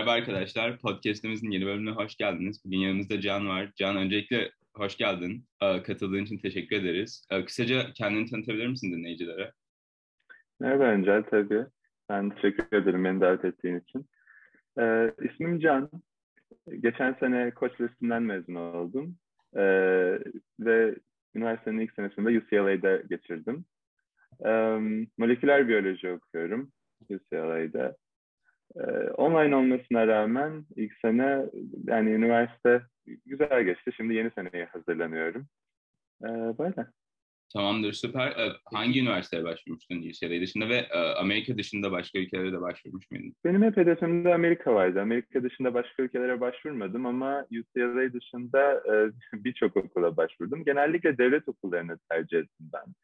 Merhaba arkadaşlar, podcastimizin yeni bölümüne hoş geldiniz. Bugün yanımızda Can var. Can öncelikle hoş geldin. Ee, katıldığın için teşekkür ederiz. Ee, kısaca kendini tanıtabilir misin dinleyicilere? Merhaba Öncel, tabii. Ben teşekkür ederim beni davet ettiğin için. Ee, ismim Can. Geçen sene Koç Lisesi'nden mezun oldum. Ee, ve üniversitenin ilk senesinde UCLA'da geçirdim. Ee, moleküler biyoloji okuyorum UCLA'da. Ee, online olmasına rağmen ilk sene yani üniversite güzel geçti. Şimdi yeni seneye hazırlanıyorum. Ee, böyle. Tamamdır, süper. Ee, hangi üniversiteye başvurmuştun UCLA dışında ve e, Amerika dışında başka ülkelere de başvurmuş muydun? Benim hep hedefimde Amerika vardı. Amerika dışında başka ülkelere başvurmadım ama UCLA dışında e, birçok okula başvurdum. Genellikle devlet okullarını tercih ettim ben.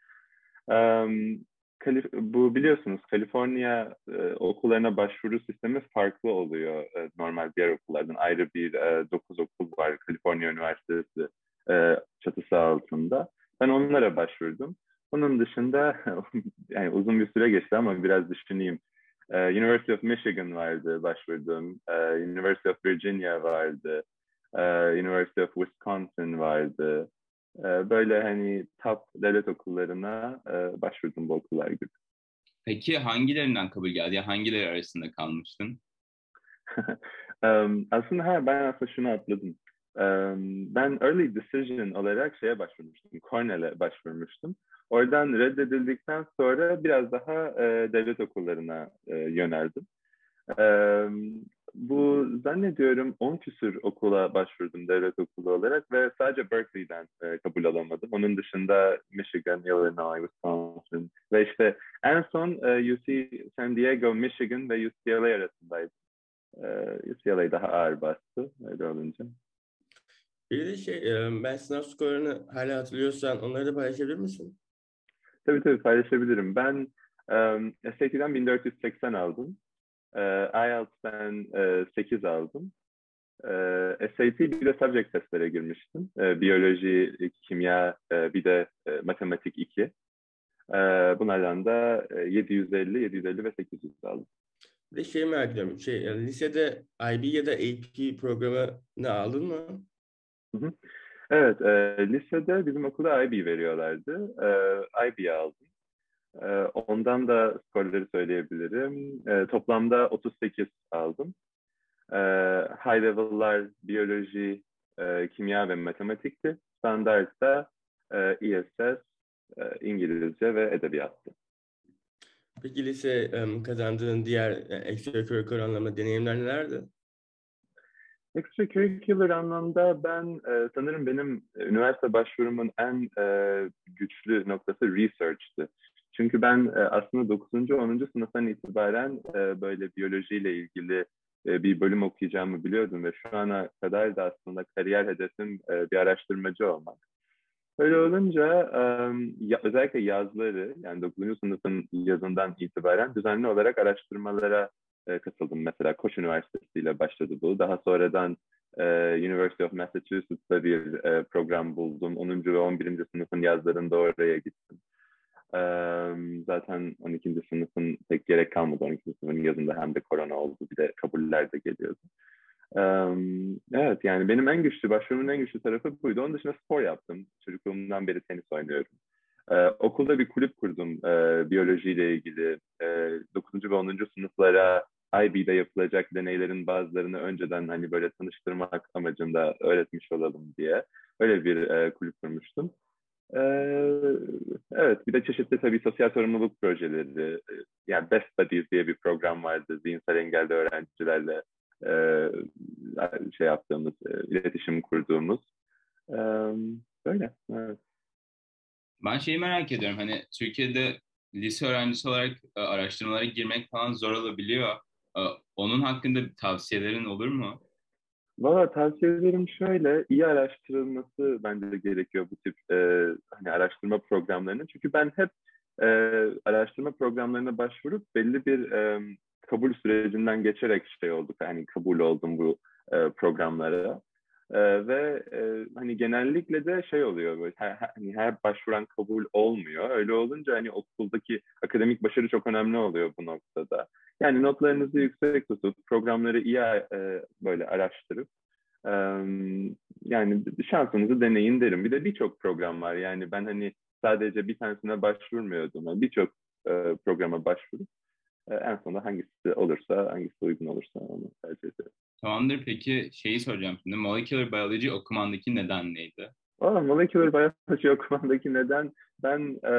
Um, Kalif bu biliyorsunuz Kaliforniya e, okullarına başvuru sistemi farklı oluyor e, normal diğer okullardan. Ayrı bir e, dokuz okul var Kaliforniya Üniversitesi e, çatısı altında. Ben onlara başvurdum. Onun dışında yani uzun bir süre geçti ama biraz düşüneyim. E, University of Michigan vardı başvurdum. E, University of Virginia vardı. E, University of Wisconsin vardı. Ee, böyle hani top devlet okullarına e, başvurdum bu okullar gibi. Peki hangilerinden kabul geldi? Ya hangileri arasında kalmıştın? um, aslında ha, ben aslında şunu atladım. Um, ben early decision olarak şeye başvurmuştum. Cornell'e başvurmuştum. Oradan reddedildikten sonra biraz daha e, devlet okullarına e, yöneldim. Um, bu zannediyorum 10 küsür okula başvurdum devlet okulu olarak ve sadece Berkeley'den e, kabul alamadım. Onun dışında Michigan, Illinois, Wisconsin ve işte en son e, UC San Diego, Michigan ve UCLA arasındaydım. E, UCLA daha ağır bastı öyle olunca. Bir de şey, e, ben sınav skorunu hala hatırlıyorsan onları da paylaşabilir misin? Tabii tabii paylaşabilirim. Ben um, SAT'den 1480 aldım. E, IELTS'ten e, 8 aldım. E, SAT bir de subject testlere girmiştim. E, biyoloji, kimya, e, bir de e, matematik 2. E, bunlardan da e, 750, 750 ve 800 aldım. Bir de şey merak ediyorum. Şey, yani lisede IB ya da AP programı ne aldın mı? Hı hı. Evet, e, lisede bizim okulda IB veriyorlardı. E, IB aldım. Ee, ondan da skorları söyleyebilirim. Ee, toplamda 38 aldım. Ee, high level'lar biyoloji, e, kimya ve matematikti. Standart da e, ESS, e, İngilizce ve edebiyattı. Peki lise kazandığın diğer extracurricular anlamda deneyimler nelerdi? Extracurricular anlamda ben sanırım benim üniversite başvurumun en güçlü noktası research'tı. Çünkü ben e, aslında 9. 10. sınıftan itibaren e, böyle biyolojiyle ilgili e, bir bölüm okuyacağımı biliyordum ve şu ana kadar da aslında kariyer hedefim bir araştırmacı olmak. Öyle olunca özellikle yazları yani 9. sınıfın yazından itibaren düzenli olarak araştırmalara katıldım. Mesela Koç Üniversitesi ile başladı bu. Daha sonradan University of Massachusetts'ta bir program buldum. 10. ve 11. sınıfın yazlarında oraya gittim zaten 12. sınıfın pek gerek kalmadı. 12. sınıfın yazında hem de korona oldu. Bir de kabuller de geliyordu. evet yani benim en güçlü, başvurumun en güçlü tarafı buydu. Onun dışında spor yaptım. Çocukluğumdan beri tenis oynuyorum. Ee, okulda bir kulüp kurdum e, biyolojiyle ilgili. E, 9. ve 10. sınıflara IB'de yapılacak deneylerin bazılarını önceden hani böyle tanıştırmak amacında öğretmiş olalım diye. Öyle bir e, kulüp kurmuştum. Ee, evet, bir de çeşitli tabii sosyal sorumluluk projeleri, yani Best Buddies diye bir program vardı, zihinsel engelli öğrencilerle e, şey yaptığımız, e, iletişim kurduğumuz. E, böyle, evet. Ben şeyi merak ediyorum, hani Türkiye'de lise öğrencisi olarak e, araştırmalara girmek falan zor olabiliyor. E, onun hakkında tavsiyelerin olur mu? Valla tavsiyelerim şöyle, iyi araştırılması bence gerekiyor bu tip e, hani araştırma programlarının. Çünkü ben hep e, araştırma programlarına başvurup belli bir e, kabul sürecinden geçerek şey olduk. Hani kabul oldum bu e, programlara. Ee, ve e, hani genellikle de şey oluyor böyle her, hani her başvuran kabul olmuyor. Öyle olunca hani okuldaki akademik başarı çok önemli oluyor bu noktada. Yani notlarınızı yüksek tutup programları iyi e, böyle araştırıp e, yani şansınızı deneyin derim. Bir de birçok program var. Yani ben hani sadece bir tanesine başvurmuyordum. Birçok e, programa başvurup e, en sonunda hangisi olursa, hangisi uygun olursa onu tercih ederim. Tamamdır. Peki şeyi soracağım şimdi. Molecular Biology okumandaki neden neydi? Valla Molecular Biology okumandaki neden ben e,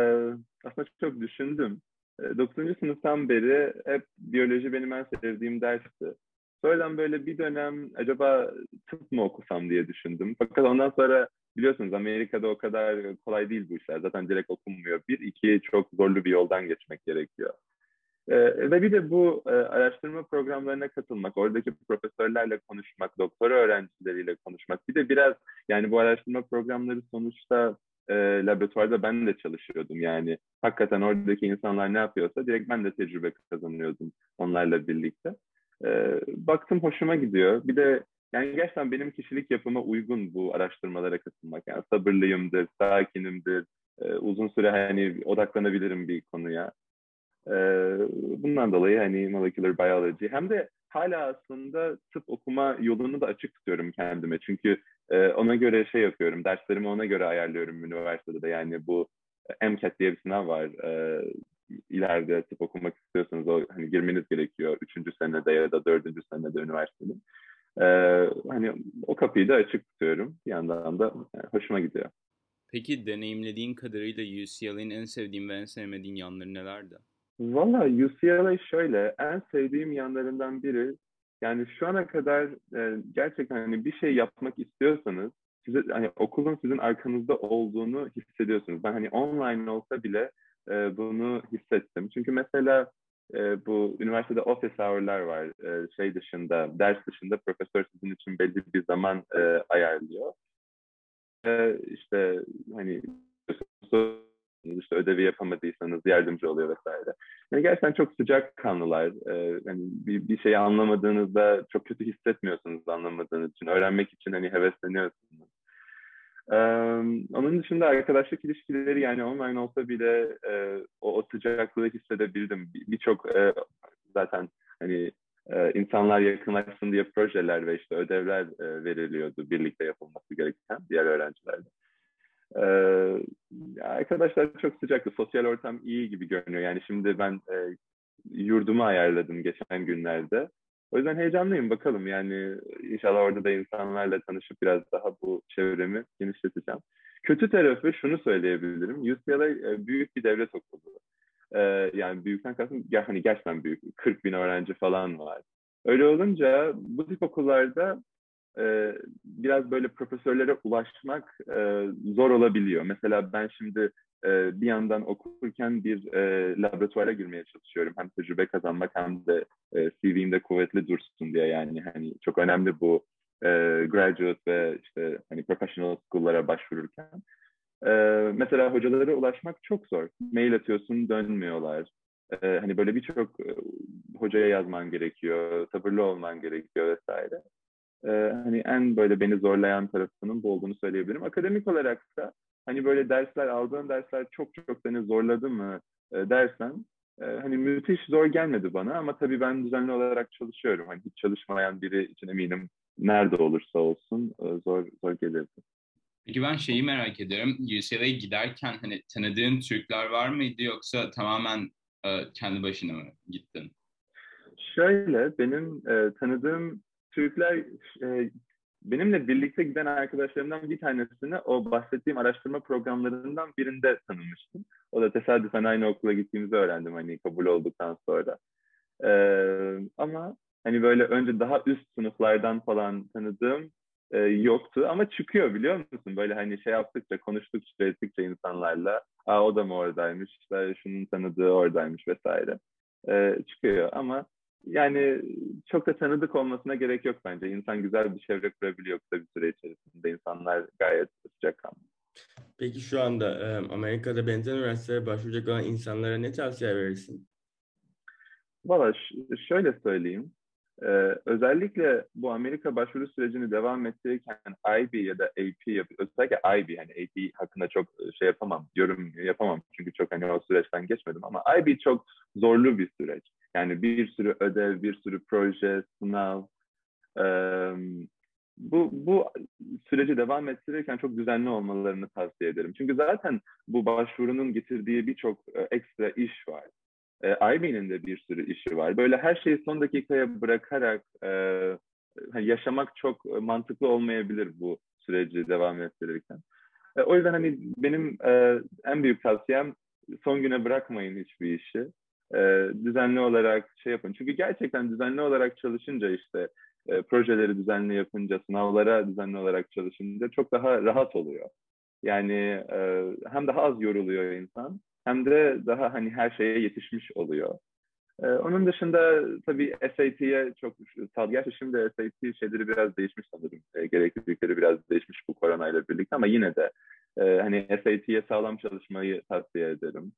aslında çok düşündüm. E, 9. sınıftan beri hep biyoloji benim en sevdiğim dersti. Sonradan böyle bir dönem acaba tıp mı okusam diye düşündüm. Fakat ondan sonra biliyorsunuz Amerika'da o kadar kolay değil bu işler. Zaten direkt okunmuyor. Bir, iki çok zorlu bir yoldan geçmek gerekiyor. Ee, ve bir de bu e, araştırma programlarına katılmak, oradaki profesörlerle konuşmak, doktora öğrencileriyle konuşmak. Bir de biraz yani bu araştırma programları sonuçta e, laboratuvarda ben de çalışıyordum. Yani hakikaten oradaki insanlar ne yapıyorsa direkt ben de tecrübe kazanıyordum onlarla birlikte. E, baktım hoşuma gidiyor. Bir de yani gerçekten benim kişilik yapıma uygun bu araştırmalara katılmak. Yani sabırlıyımdır, sakinimdir, e, uzun süre hani odaklanabilirim bir konuya. E, bundan dolayı hani molecular biology hem de hala aslında tıp okuma yolunu da açık tutuyorum kendime. Çünkü e, ona göre şey yapıyorum, derslerimi ona göre ayarlıyorum üniversitede de. Yani bu MCAT diye bir sınav var. E, ileride tıp okumak istiyorsanız o hani girmeniz gerekiyor. Üçüncü senede ya da dördüncü senede üniversitede. Ee, hani o kapıyı da açık tutuyorum. Bir yandan da yani hoşuma gidiyor. Peki deneyimlediğin kadarıyla UCLA'nin en sevdiğin ve en sevmediğin yanları nelerdi? Valla UCLA şöyle, en sevdiğim yanlarından biri yani şu ana kadar e, gerçekten hani bir şey yapmak istiyorsanız size hani okulun sizin arkanızda olduğunu hissediyorsunuz. Ben hani online olsa bile e, bunu hissettim. Çünkü mesela e, bu üniversitede office hour'lar var. E, şey dışında, ders dışında profesör sizin için belli bir zaman e, ayarlıyor. E, işte hani işte ödevi yapamadıysanız yardımcı oluyor vesaire. Yani gerçekten çok sıcak kanlılar. Ee, hani bir, bir şeyi anlamadığınızda çok kötü hissetmiyorsunuz anlamadığınız için. Öğrenmek için hani hevesleniyorsunuz. Onun dışında arkadaşlık ilişkileri yani online olsa bile e, o, o sıcaklığı hissedebildim. Birçok bir e, zaten hani e, insanlar yakınlaşsın diye projeler ve işte ödevler e, veriliyordu birlikte yapılması gereken diğer öğrencilerle. Ee, arkadaşlar çok sıcaktı. Sosyal ortam iyi gibi görünüyor. Yani şimdi ben e, yurdumu ayarladım geçen günlerde. O yüzden heyecanlıyım bakalım. Yani inşallah orada da insanlarla tanışıp biraz daha bu çevremi genişleteceğim. Kötü tarafı şunu söyleyebilirim. UCLA e, büyük bir devlet okulu. Ee, yani büyükten kastım hani gerçekten büyük. 40 bin öğrenci falan var. Öyle olunca bu tip okullarda e, biraz böyle profesörlere ulaşmak e, zor olabiliyor. Mesela ben şimdi e, bir yandan okurken bir laboratuvara girmeye çalışıyorum. Hem tecrübe kazanmak hem de e, CV'mde kuvvetli dursun diye yani hani çok önemli bu graduate ve işte hani professional school'lara başvururken. Mesela hocalara ulaşmak çok zor. Mail atıyorsun dönmüyorlar. Hani böyle birçok hocaya yazman gerekiyor, sabırlı olman gerekiyor vesaire e, hani en böyle beni zorlayan tarafının bu olduğunu söyleyebilirim. Akademik olarak da hani böyle dersler, aldığın dersler çok çok seni zorladı mı e, dersen e, hani müthiş zor gelmedi bana ama tabii ben düzenli olarak çalışıyorum. Hani hiç çalışmayan biri için eminim nerede olursa olsun e, zor zor gelirdi. Peki ben şeyi merak ediyorum. UCLA'ya giderken hani tanıdığın Türkler var mıydı yoksa tamamen e, kendi başına mı gittin? Şöyle benim e, tanıdığım Türkler e, benimle birlikte giden arkadaşlarımdan bir tanesini o bahsettiğim araştırma programlarından birinde tanımıştım. O da tesadüfen aynı okula gittiğimizi öğrendim hani kabul olduktan sonra. Ee, ama hani böyle önce daha üst sınıflardan falan tanıdığım e, yoktu ama çıkıyor biliyor musun? Böyle hani şey yaptıkça, konuştukça, ettikçe insanlarla Aa, o da mı oradaymış, işte şunun tanıdığı oradaymış vesaire e, çıkıyor ama yani çok da tanıdık olmasına gerek yok bence. İnsan güzel bir çevre kurabiliyor kısa bir süre içerisinde. İnsanlar gayet sıcakkanlı. Peki şu anda Amerika'da benzer üniversitelere başvuracak olan insanlara ne tavsiye verirsin? Valla şöyle söyleyeyim. Ee, özellikle bu Amerika başvuru sürecini devam ettirirken IB ya da AP özellikle IB hani AP hakkında çok şey yapamam, yorum yapamam çünkü çok hani o süreçten geçmedim ama IB çok zorlu bir süreç. Yani bir sürü ödev, bir sürü proje, sınav. Ee, bu, bu süreci devam ettirirken çok düzenli olmalarını tavsiye ederim. Çünkü zaten bu başvurunun getirdiği birçok ekstra iş var e, IB'nin de bir sürü işi var. Böyle her şeyi son dakikaya bırakarak e, yaşamak çok mantıklı olmayabilir bu süreci devam ettirirken. E, o yüzden hani benim e, en büyük tavsiyem son güne bırakmayın hiçbir işi. E, düzenli olarak şey yapın. Çünkü gerçekten düzenli olarak çalışınca işte e, projeleri düzenli yapınca, sınavlara düzenli olarak çalışınca çok daha rahat oluyor. Yani e, hem daha az yoruluyor insan hem de daha hani her şeye yetişmiş oluyor. Ee, onun dışında tabii SAT'ye çok sal. Gerçi şimdi SAT şeyleri biraz değişmiş sanırım. E, gereklilikleri biraz değişmiş bu koronayla birlikte ama yine de e, hani SAT'ye sağlam çalışmayı tavsiye ederim.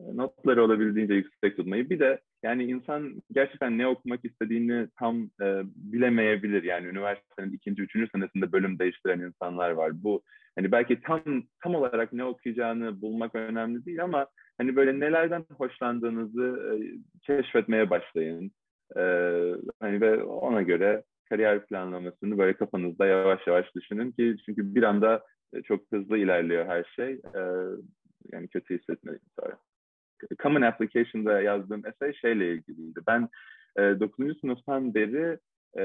E, notları olabildiğince yüksek tutmayı. Bir de yani insan gerçekten ne okumak istediğini tam e, bilemeyebilir. Yani üniversitenin ikinci, üçüncü senesinde bölüm değiştiren insanlar var. Bu hani belki tam tam olarak ne okuyacağını bulmak önemli değil ama hani böyle nelerden hoşlandığınızı e, keşfetmeye başlayın. E, hani ve ona göre kariyer planlamasını böyle kafanızda yavaş yavaş düşünün ki çünkü bir anda e, çok hızlı ilerliyor her şey. E, yani kötü hissetmeyin sonra. Common Application'da yazdığım essay şeyle ilgiliydi. Ben e, 9. sınıftan beri e,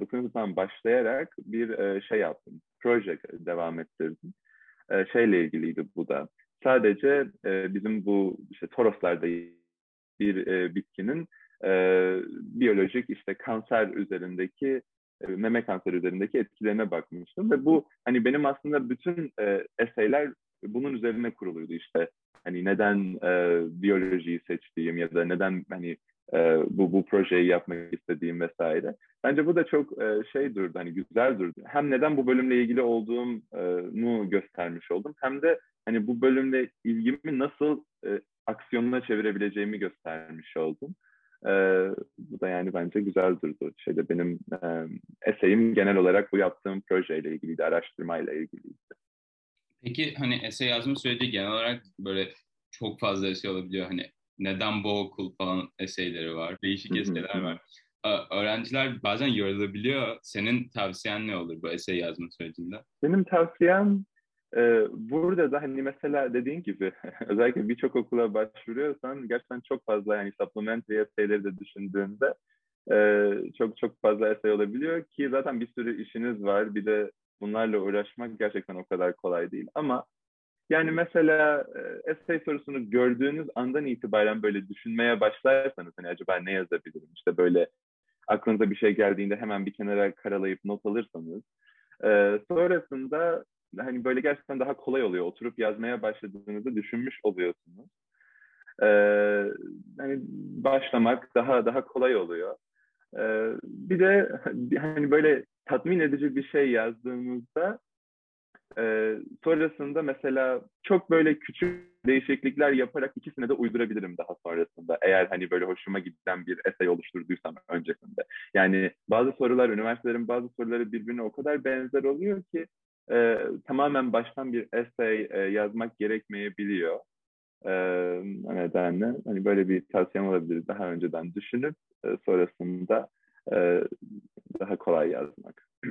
9. sınıftan başlayarak bir e, şey yaptım. Proje devam ettirdim. E, şeyle ilgiliydi bu da. Sadece e, bizim bu işte Toroslarda bir e, bitkinin e, biyolojik işte kanser üzerindeki e, meme kanseri üzerindeki etkilerine bakmıştım ve bu hani benim aslında bütün e, eseyler bunun üzerine kuruluydu işte hani neden e, biyolojiyi seçtiğim ya da neden hani e, bu bu projeyi yapmak istediğim vesaire. Bence bu da çok e, şey durdu hani güzel durdu. Hem neden bu bölümle ilgili olduğumu göstermiş oldum hem de hani bu bölümle ilgimi nasıl e, aksiyonuna çevirebileceğimi göstermiş oldum. E, bu da yani bence güzel durdu. Şeyde benim e, eseyim genel olarak bu yaptığım projeyle ilgiliydi, araştırmayla ilgiliydi. Peki hani essay yazma süreci genel olarak böyle çok fazla essay olabiliyor. Hani neden bu okul falan eseyleri var. Değişik eseyler var. Öğrenciler bazen yorulabiliyor. Senin tavsiyen ne olur bu essay yazma sürecinde? Benim tavsiyem e, burada da hani mesela dediğin gibi özellikle birçok okula başvuruyorsan gerçekten çok fazla yani supplementary essayleri de düşündüğünde e, çok çok fazla essay olabiliyor ki zaten bir sürü işiniz var. Bir de bunlarla uğraşmak gerçekten o kadar kolay değil. Ama yani mesela e, essay sorusunu gördüğünüz andan itibaren böyle düşünmeye başlarsanız hani acaba ne yazabilirim? İşte böyle aklınıza bir şey geldiğinde hemen bir kenara karalayıp not alırsanız e, sonrasında hani böyle gerçekten daha kolay oluyor. Oturup yazmaya başladığınızı düşünmüş oluyorsunuz. E, hani başlamak daha daha kolay oluyor. E, bir de hani böyle tatmin edici bir şey yazdığınızda e, sonrasında mesela çok böyle küçük değişiklikler yaparak ikisine de uydurabilirim daha sonrasında. Eğer hani böyle hoşuma giden bir essay oluşturduysam öncesinde. Yani bazı sorular, üniversitelerin bazı soruları birbirine o kadar benzer oluyor ki e, tamamen baştan bir essay e, yazmak gerekmeyebiliyor. E, nedenle hani böyle bir tavsiyem olabilir daha önceden düşünüp e, sonrasında e, daha kolay yazmak.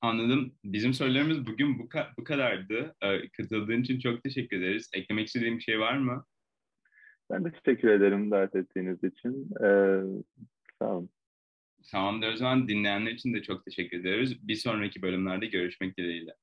Anladım. Bizim sorularımız bugün bu, ka- bu kadardı. Ee, katıldığın için çok teşekkür ederiz. Eklemek istediğin bir şey var mı? Ben de teşekkür ederim davet ettiğiniz için. Ee, sağ olun. Tamamdır. O zaman dinleyenler için de çok teşekkür ederiz. Bir sonraki bölümlerde görüşmek dileğiyle.